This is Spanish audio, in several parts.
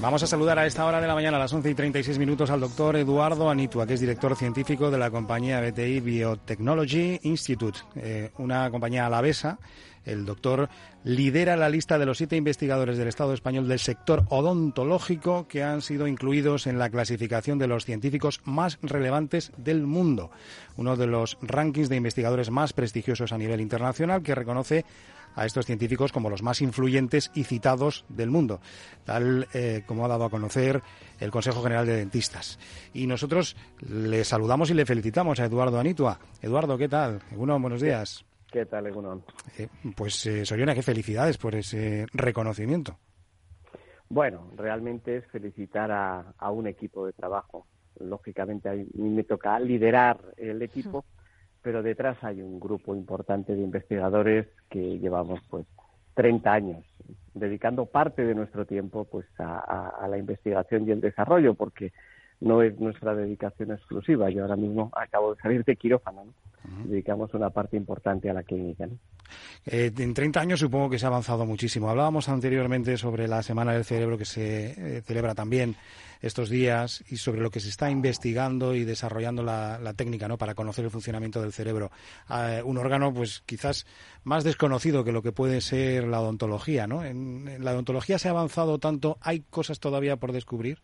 Vamos a saludar a esta hora de la mañana, a las 11 y 36 minutos, al doctor Eduardo Anitua, que es director científico de la compañía BTI Biotechnology Institute, eh, una compañía alavesa. El doctor lidera la lista de los siete investigadores del Estado español del sector odontológico que han sido incluidos en la clasificación de los científicos más relevantes del mundo, uno de los rankings de investigadores más prestigiosos a nivel internacional que reconoce a estos científicos como los más influyentes y citados del mundo, tal eh, como ha dado a conocer el Consejo General de Dentistas. Y nosotros le saludamos y le felicitamos a Eduardo Anitua. Eduardo, ¿qué tal? Egunon, buenos días. ¿Qué tal, Egunon? Eh, pues, eh, Soriona, qué felicidades por ese reconocimiento. Bueno, realmente es felicitar a, a un equipo de trabajo. Lógicamente, a mí me toca liderar el equipo pero detrás hay un grupo importante de investigadores que llevamos pues 30 años dedicando parte de nuestro tiempo pues a, la investigación y el desarrollo porque no es nuestra dedicación exclusiva. Yo ahora mismo acabo de salir de quirófano, dedicamos una parte importante a la clínica. Eh, en 30 años supongo que se ha avanzado muchísimo. Hablábamos anteriormente sobre la Semana del Cerebro que se eh, celebra también estos días y sobre lo que se está investigando y desarrollando la, técnica ¿no? para conocer el funcionamiento del cerebro. Eh, un órgano, pues quizás más desconocido que lo que puede ser la odontología. ¿no? en la odontología se ha avanzado tanto, ¿hay cosas todavía por descubrir?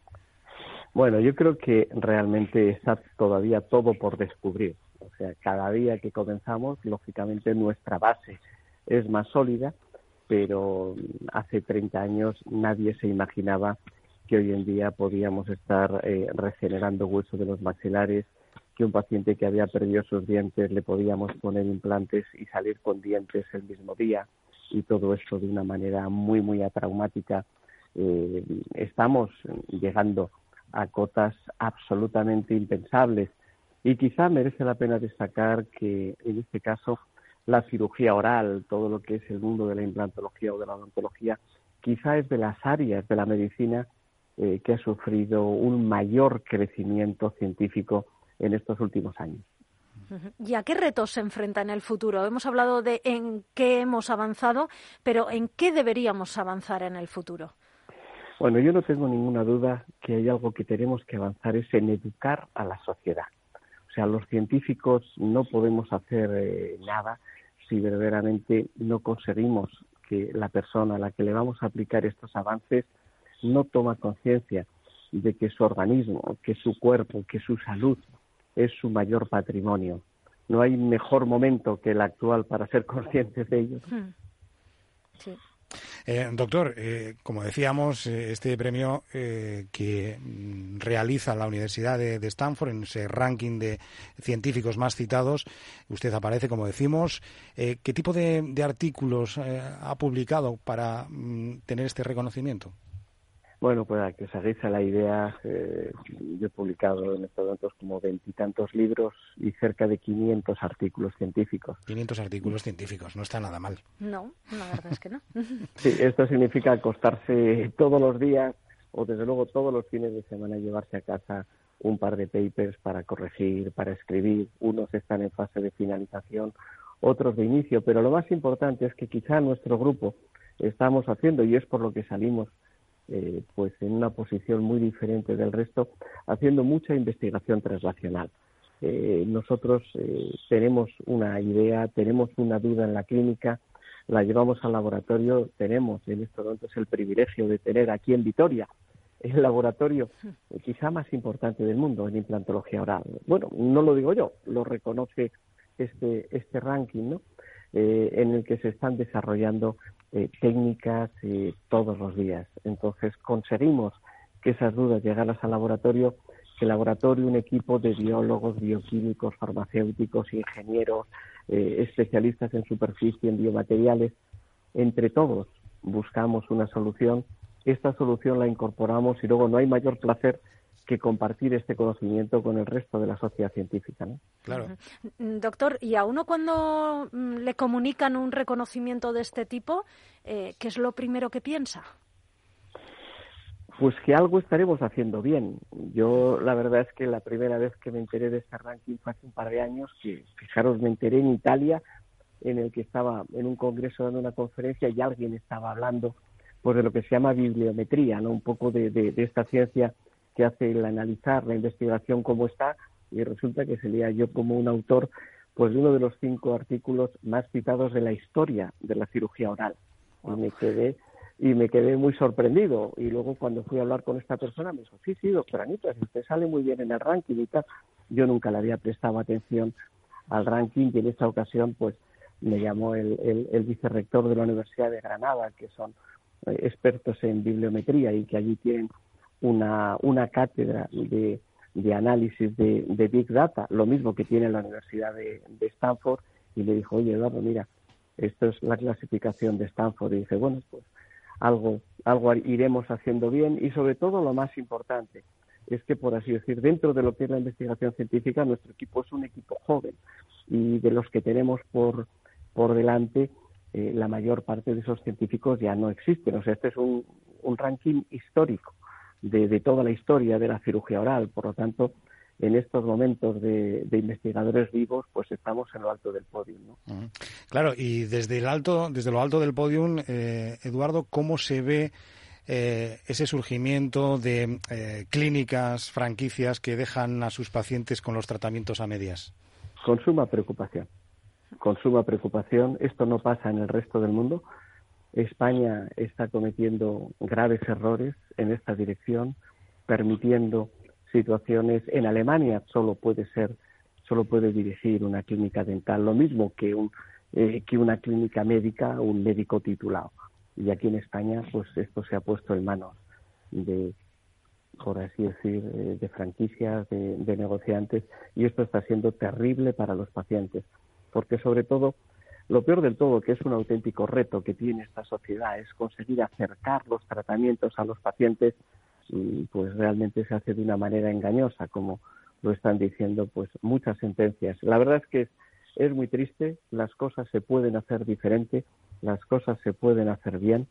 Bueno, yo creo que realmente está todavía todo por descubrir. O sea, cada día que comenzamos, lógicamente nuestra base es más sólida, pero hace 30 años nadie se imaginaba que hoy en día podíamos estar eh, regenerando hueso de los maxilares, que un paciente que había perdido sus dientes le podíamos poner implantes y salir con dientes el mismo día, y todo esto de una manera muy, muy atraumática. Eh, estamos llegando a cotas absolutamente impensables. Y quizá merece la pena destacar que en este caso la cirugía oral, todo lo que es el mundo de la implantología o de la odontología, quizá es de las áreas de la medicina eh, que ha sufrido un mayor crecimiento científico en estos últimos años. ¿Y a qué retos se enfrenta en el futuro? Hemos hablado de en qué hemos avanzado, pero ¿en qué deberíamos avanzar en el futuro? Bueno, yo no tengo ninguna duda que hay algo que tenemos que avanzar es en educar a la sociedad. O sea, los científicos no podemos hacer eh, nada si verdaderamente no conseguimos que la persona a la que le vamos a aplicar estos avances no toma conciencia de que su organismo, que su cuerpo, que su salud es su mayor patrimonio. No hay mejor momento que el actual para ser conscientes de ello. Hmm. Sí. Eh, doctor, eh, como decíamos, eh, este premio que mm, realiza la Universidad de, Stanford en ese ranking de científicos más citados, usted aparece, como decimos. ¿Qué tipo de, de artículos ha publicado para mm, tener este reconocimiento? Bueno, pues a que os hagáis a la idea, eh, yo he publicado en estos momentos como veintitantos libros y cerca de 500 artículos científicos. 500 artículos científicos, no está nada mal. No, la verdad es que no. sí, esto significa acostarse todos los días o desde luego todos los fines de semana llevarse a casa un par de papers para corregir, para escribir. Unos están en fase de finalización, otros de inicio, pero lo más importante es que quizá nuestro grupo estamos haciendo, y es por lo que salimos eh, pues en una posición muy diferente del resto, haciendo mucha investigación translacional. Eh, nosotros eh, tenemos una idea, tenemos una duda en la clínica, la llevamos al laboratorio, tenemos en estos momentos el privilegio de tener aquí en Vitoria el laboratorio quizá más importante del mundo en implantología oral. Bueno, no lo digo yo, lo reconoce este, este ranking, ¿no? Eh, en el que se están desarrollando eh, técnicas todos los días. Entonces conseguimos que esas dudas llegaran al laboratorio, que el laboratorio, un equipo de biólogos, bioquímicos, farmacéuticos, ingenieros, especialistas en superficie, en biomateriales, entre todos buscamos una solución. Esta solución la incorporamos y luego no hay mayor placer que compartir este conocimiento con el resto de la sociedad científica. ¿no? Claro. Mm, doctor, ¿y a uno cuando mm, le comunican un reconocimiento de este tipo, eh, qué es lo primero que piensa? Pues que algo estaremos haciendo bien. Yo la verdad es que la primera vez que me enteré de este ranking fue hace un par de años, que fijaros, me enteré en Italia, en el que estaba en un congreso dando una conferencia y alguien estaba hablando pues de lo que se llama bibliometría, ¿no? Un poco de, de esta ciencia que hace el analizar la investigación como está y resulta que sería yo como un autor pues de uno de los cinco artículos más citados de la historia de la cirugía oral. Y me quedé y me quedé muy sorprendido. Y luego cuando fui a hablar con esta persona me dijo sí sí doctora Anita si usted sale muy bien en el ranking y tal yo nunca le había prestado atención al ranking y en esta ocasión pues me llamó el, el, el vicerrector de la Universidad de Granada que son eh, expertos en bibliometría y que allí tienen una, una cátedra de, de análisis de, de, Big Data, lo mismo que tiene la Universidad de, de, Stanford, y le dijo, oye, Eduardo, mira, esto es la clasificación de Stanford. Y dice, bueno, pues algo, algo iremos haciendo bien y sobre todo lo más importante es que, por así decir, dentro de lo que es la investigación científica, nuestro equipo es un equipo joven y de los que tenemos por, por delante, eh, la mayor parte de esos científicos ya no existen. O sea, este es un, un ranking histórico de, toda la historia de la cirugía oral. Por lo tanto, en estos momentos de, investigadores vivos, pues estamos en lo alto del podio. Claro, y desde el alto, desde lo alto del podio, eh, Eduardo, ¿cómo se ve eh, ese surgimiento de eh, clínicas, franquicias que dejan a sus pacientes con los tratamientos a medias? Con suma preocupación. Con suma preocupación. Esto no pasa en el resto del mundo. España está cometiendo graves errores en esta dirección, permitiendo situaciones. En Alemania solo puede ser, solo puede dirigir una clínica dental, lo mismo que un eh, que una clínica médica, un médico titulado. Y aquí en España, pues esto se ha puesto en manos de, por así decir, eh, de franquicias, de, de negociantes, y esto está siendo terrible para los pacientes, porque sobre todo lo peor del todo, que es un auténtico reto que tiene esta sociedad, es conseguir acercar los tratamientos a los pacientes y pues realmente se hace de una manera engañosa, como lo están diciendo pues muchas sentencias. La verdad es que es, muy triste, las cosas se pueden hacer diferente, las cosas se pueden hacer bien.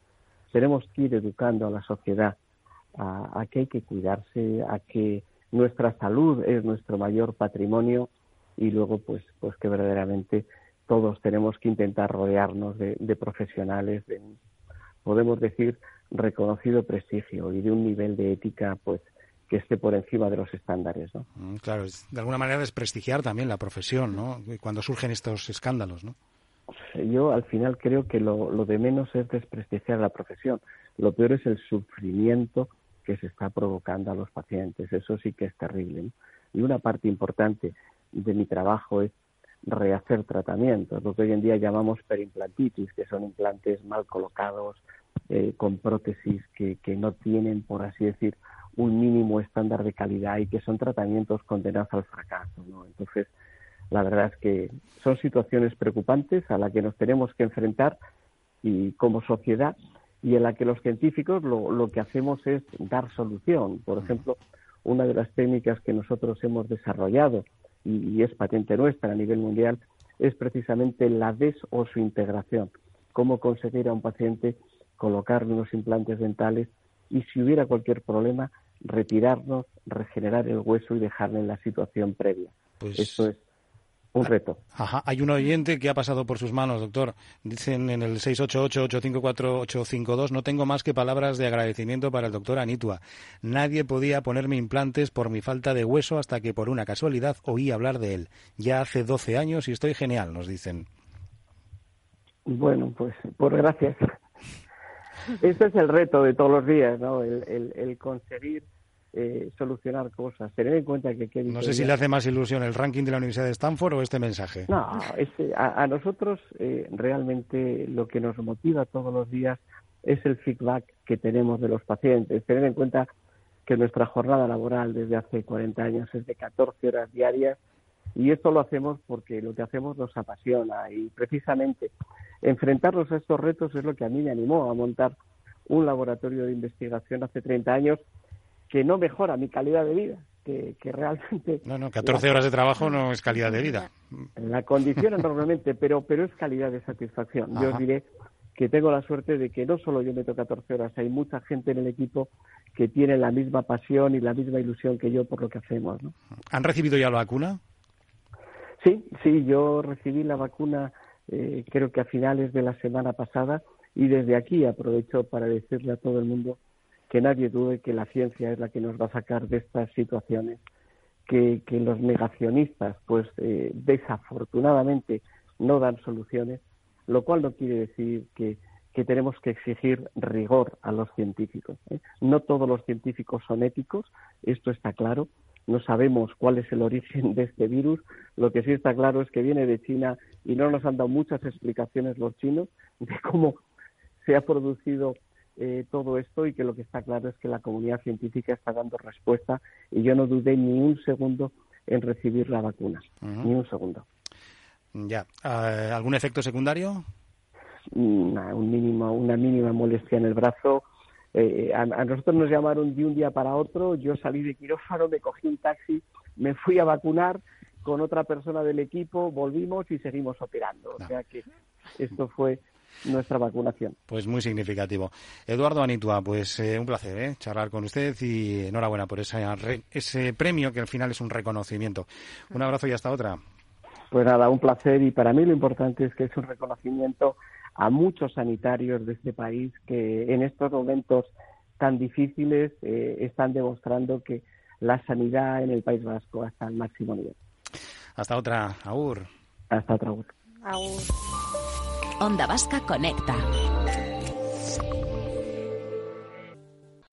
Tenemos que ir educando a la sociedad a, a que hay que cuidarse, a que nuestra salud es nuestro mayor patrimonio y luego pues pues que verdaderamente todos tenemos que intentar rodearnos de, profesionales de, podemos decir, reconocido prestigio y de un nivel de ética, pues, que esté por encima de los estándares, ¿no? Mm, claro, de alguna manera desprestigiar también la profesión, ¿no? Cuando surgen estos escándalos, ¿no? Yo al final creo que lo, lo de menos es desprestigiar la profesión. Lo peor es el sufrimiento que se está provocando a los pacientes. Eso sí que es terrible. Y una parte importante de mi trabajo es rehacer tratamientos, lo que hoy en día llamamos perimplantitis, que son implantes mal colocados, eh, con prótesis que, que no tienen, por así decir, un mínimo estándar de calidad y que son tratamientos condenados al fracaso. ¿no? Entonces, la verdad es que son situaciones preocupantes a las que nos tenemos que enfrentar y como sociedad y en la que los científicos lo, lo que hacemos es dar solución. Por ejemplo, una de las técnicas que nosotros hemos desarrollado y, es patente nuestra a nivel mundial, es precisamente la des o su integración. Cómo conseguir a un paciente colocarle unos implantes dentales y si hubiera cualquier problema, retirarnos, regenerar el hueso y dejarle en la situación previa. Pues Eso es un reto. Ajá. Hay un oyente que ha pasado por sus manos, doctor. Dicen en el 688-854-852, no tengo más que palabras de agradecimiento para el doctor Anitua. Nadie podía ponerme implantes por mi falta de hueso hasta que por una casualidad oí hablar de él. Ya hace 12 años y estoy genial, nos dicen. Bueno, pues por gracias. Ese es el reto de todos los días, ¿no? el conseguir eh, solucionar cosas. Tener en cuenta que... no sé si le hace más ilusión el ranking de la Universidad de Stanford o este mensaje. No, este, a, nosotros eh, realmente lo que nos motiva todos los días es el feedback que tenemos de los pacientes. Tener en cuenta que nuestra jornada laboral desde hace 40 años es de 14 horas diarias y esto lo hacemos porque lo que hacemos nos apasiona y precisamente enfrentarnos a estos retos es lo que a mí me animó a montar un laboratorio de investigación hace 30 años que no mejora mi calidad de vida, que, realmente... No, no, 14 horas de trabajo no es calidad de vida. La condición normalmente, pero, pero es calidad de satisfacción. Yo os diré que tengo la suerte de que no solo yo meto 14 horas, hay mucha gente en el equipo que tiene la misma pasión y la misma ilusión que yo por lo que hacemos. ¿no? ¿Han recibido ya la vacuna? Sí, sí, yo recibí la vacuna eh, creo que a finales de la semana pasada y desde aquí aprovecho para decirle a todo el mundo que nadie dude que la ciencia es la que nos va a sacar de estas situaciones, que, los negacionistas, pues eh, desafortunadamente no dan soluciones, lo cual no quiere decir que, tenemos que exigir rigor a los científicos. ¿eh? No todos los científicos son éticos, esto está claro. No sabemos cuál es el origen de este virus. Lo que sí está claro es que viene de China y no nos han dado muchas explicaciones los chinos de cómo se ha producido eh, todo esto y que lo que está claro es que la comunidad científica está dando respuesta y yo no dudé ni un segundo en recibir la vacuna, ni un segundo. Ya. Eh, ¿Algún efecto secundario? Una, un mínimo, una mínima molestia en el brazo. Eh, a, nosotros nos llamaron de un día para otro. Yo salí de quirófano, me cogí un taxi, me fui a vacunar con otra persona del equipo, volvimos y seguimos operando. O sea que esto fue nuestra vacunación. Pues muy significativo. Eduardo Anitua, pues eh, un placer ¿eh? charlar con usted y enhorabuena por ese premio que al final es un reconocimiento. Un abrazo y hasta otra. Pues nada, un placer y para mí lo importante es que es un reconocimiento a muchos sanitarios de este país que en estos momentos tan difíciles eh, están demostrando que la sanidad en el País Vasco está al máximo nivel. Hasta otra, Aur. Hasta otra, Aur. Aur. Onda Vasca Conecta.